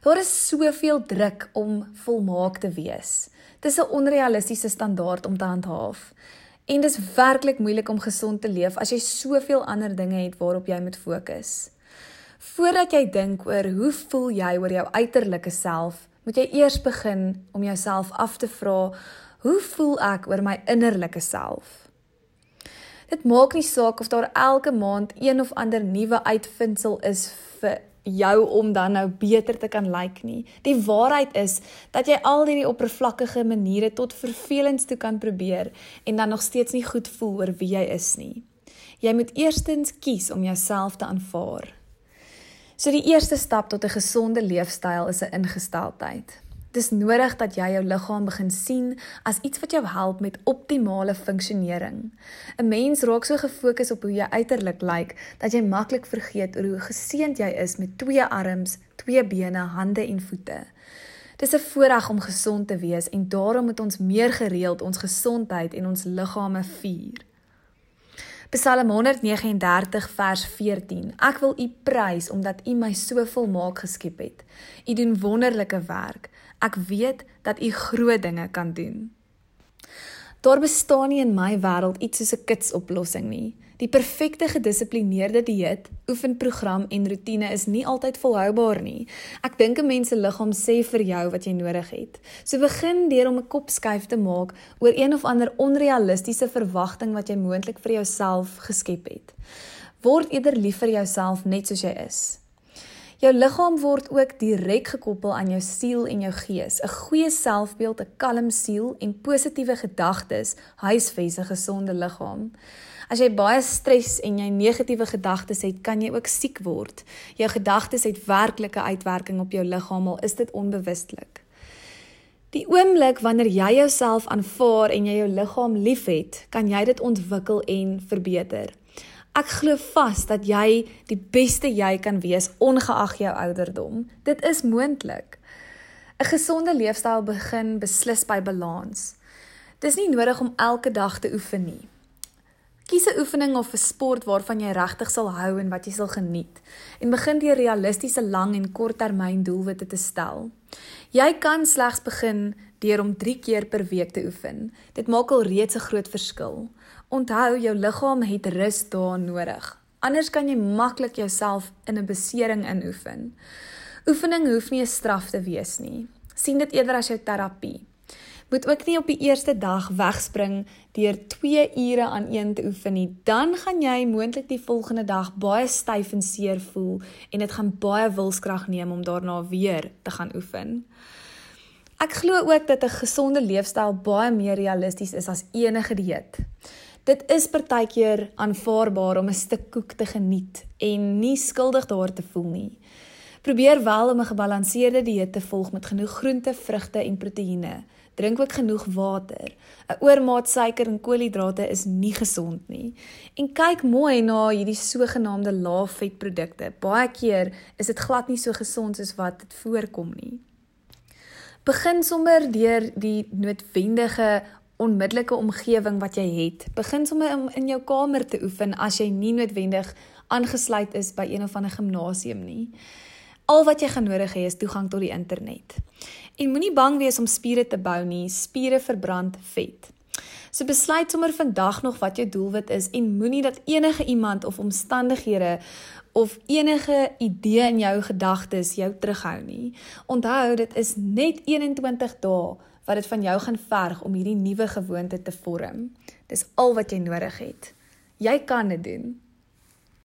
Daar is soveel druk om volmaak te wees. Dis 'n onrealistiese standaard om te handhaaf. En dis werklik moeilik om gesond te leef as jy soveel ander dinge het waarop jy moet fokus. Voordat jy dink oor hoe voel jy oor jou uiterlike self, moet jy eers begin om jouself af te vra, hoe voel ek oor my innerlike self? Dit maak nie saak of daar elke maand een of ander nuwe uitvindsel is vir jou om dan nou beter te kan lyk nie. Die waarheid is dat jy al hierdie oppervlakkige maniere tot vervelends toe kan probeer en dan nog steeds nie goed voel oor wie jy is nie. Jy moet eerstens kies om jouself te aanvaar. So die eerste stap tot 'n gesonde leefstyl is 'n ingesteldheid. Dis nodig dat jy jou liggaam begin sien as iets wat jou help met optimale funksionering. 'n Mens raak so gefokus op hoe jy uiterlik lyk dat jy maklik vergeet oor hoe geseënd jy is met twee arms, twee bene, hande en voete. Dis 'n voorreg om gesond te wees en daarom moet ons meer gereeld ons gesondheid en ons liggame vier. Psalm 139 vers 14. Ek wil U prys omdat U my so volmaak geskep het. U doen wonderlike werk. Ek weet dat U groot dinge kan doen. Daar bestaan nie in my wêreld iets soos 'n kitsoplossing nie. Die perfekte gedissiplineerde dieet, oefenprogram en rotine is nie altyd volhoubaar nie. Ek dink 'n mens se liggaam sê vir jou wat jy nodig het. So begin deur om 'n kop skuif te maak oor een of ander onrealistiese verwagting wat jy moontlik vir jouself geskep het. Word eerder lief vir jouself net soos jy is. Jou liggaam word ook direk gekoppel aan jou siel en jou gees. 'n Goeie selfbeeld, 'n kalm siel en positiewe gedagtes huisves 'n gesonde liggaam. As jy baie stres en jy negatiewe gedagtes het, kan jy ook siek word. Jou gedagtes het werklike uitwerking op jou liggaam al is dit onbewustelik. Die oomblik wanneer jy jouself aanvaar en jy jou liggaam liefhet, kan jy dit ontwikkel en verbeter. Ek glo vas dat jy die beste jy kan wees ongeag jou ouderdom. Dit is moontlik. 'n Gesonde leefstyl begin beslis by balans. Dis nie nodig om elke dag te oefen nie. Kies 'n oefening of 'n sport waarvan jy regtig sal hou en wat jy sal geniet en begin deur realistiese lang en korttermyn doelwitte te stel. Jy kan slegs begin deur om 3 keer per week te oefen. Dit maak al reeds 'n groot verskil. Onthou jou liggaam het rus daar nodig. Anders kan jy maklik jouself in 'n besering inoefen. Oefening hoef nie 'n straf te wees nie. sien dit eerder as jou terapie. Moet ook nie op die eerste dag wegspring deur 2 ure aan een te oefen nie. Dan gaan jy moontlik die volgende dag baie styf en seer voel en dit gaan baie wilskrag neem om daarna weer te gaan oefen. Ek glo ook dat 'n gesonde leefstyl baie meer realisties is as enige dieet. Dit is partykeer aanvaarbaar om 'n stuk koek te geniet en nie skuldig daar te voel nie. Probeer wel om 'n gebalanseerde dieet te volg met genoeg groente, vrugte en proteïene. Drink ook genoeg water. 'n Oormaat suiker en koolhidrate is nie gesond nie. En kyk mooi na hierdie sogenaamde lae-vetprodukte. Baie keer is dit glad nie so gesond soos wat dit voorkom nie. Begin sommer deur die noodwendige onmiddellike omgewing wat jy het. Begin sommer om in jou kamer te oefen as jy nie noodwendig aangesluit is by een of ander gimnasium nie. Al wat jy gaan nodig hê is toegang tot die internet. En moenie bang wees om spiere te bou nie. Spiere verbrand vet. So besluit sommer vandag nog wat jou doelwit is en moenie dat enige iemand of omstandighede of enige idee in jou gedagtes jou terughou nie. Onthou, dit is net 21 dae wat dit van jou gaan verg om hierdie nuwe gewoonte te vorm. Dis al wat jy nodig het. Jy kan dit doen.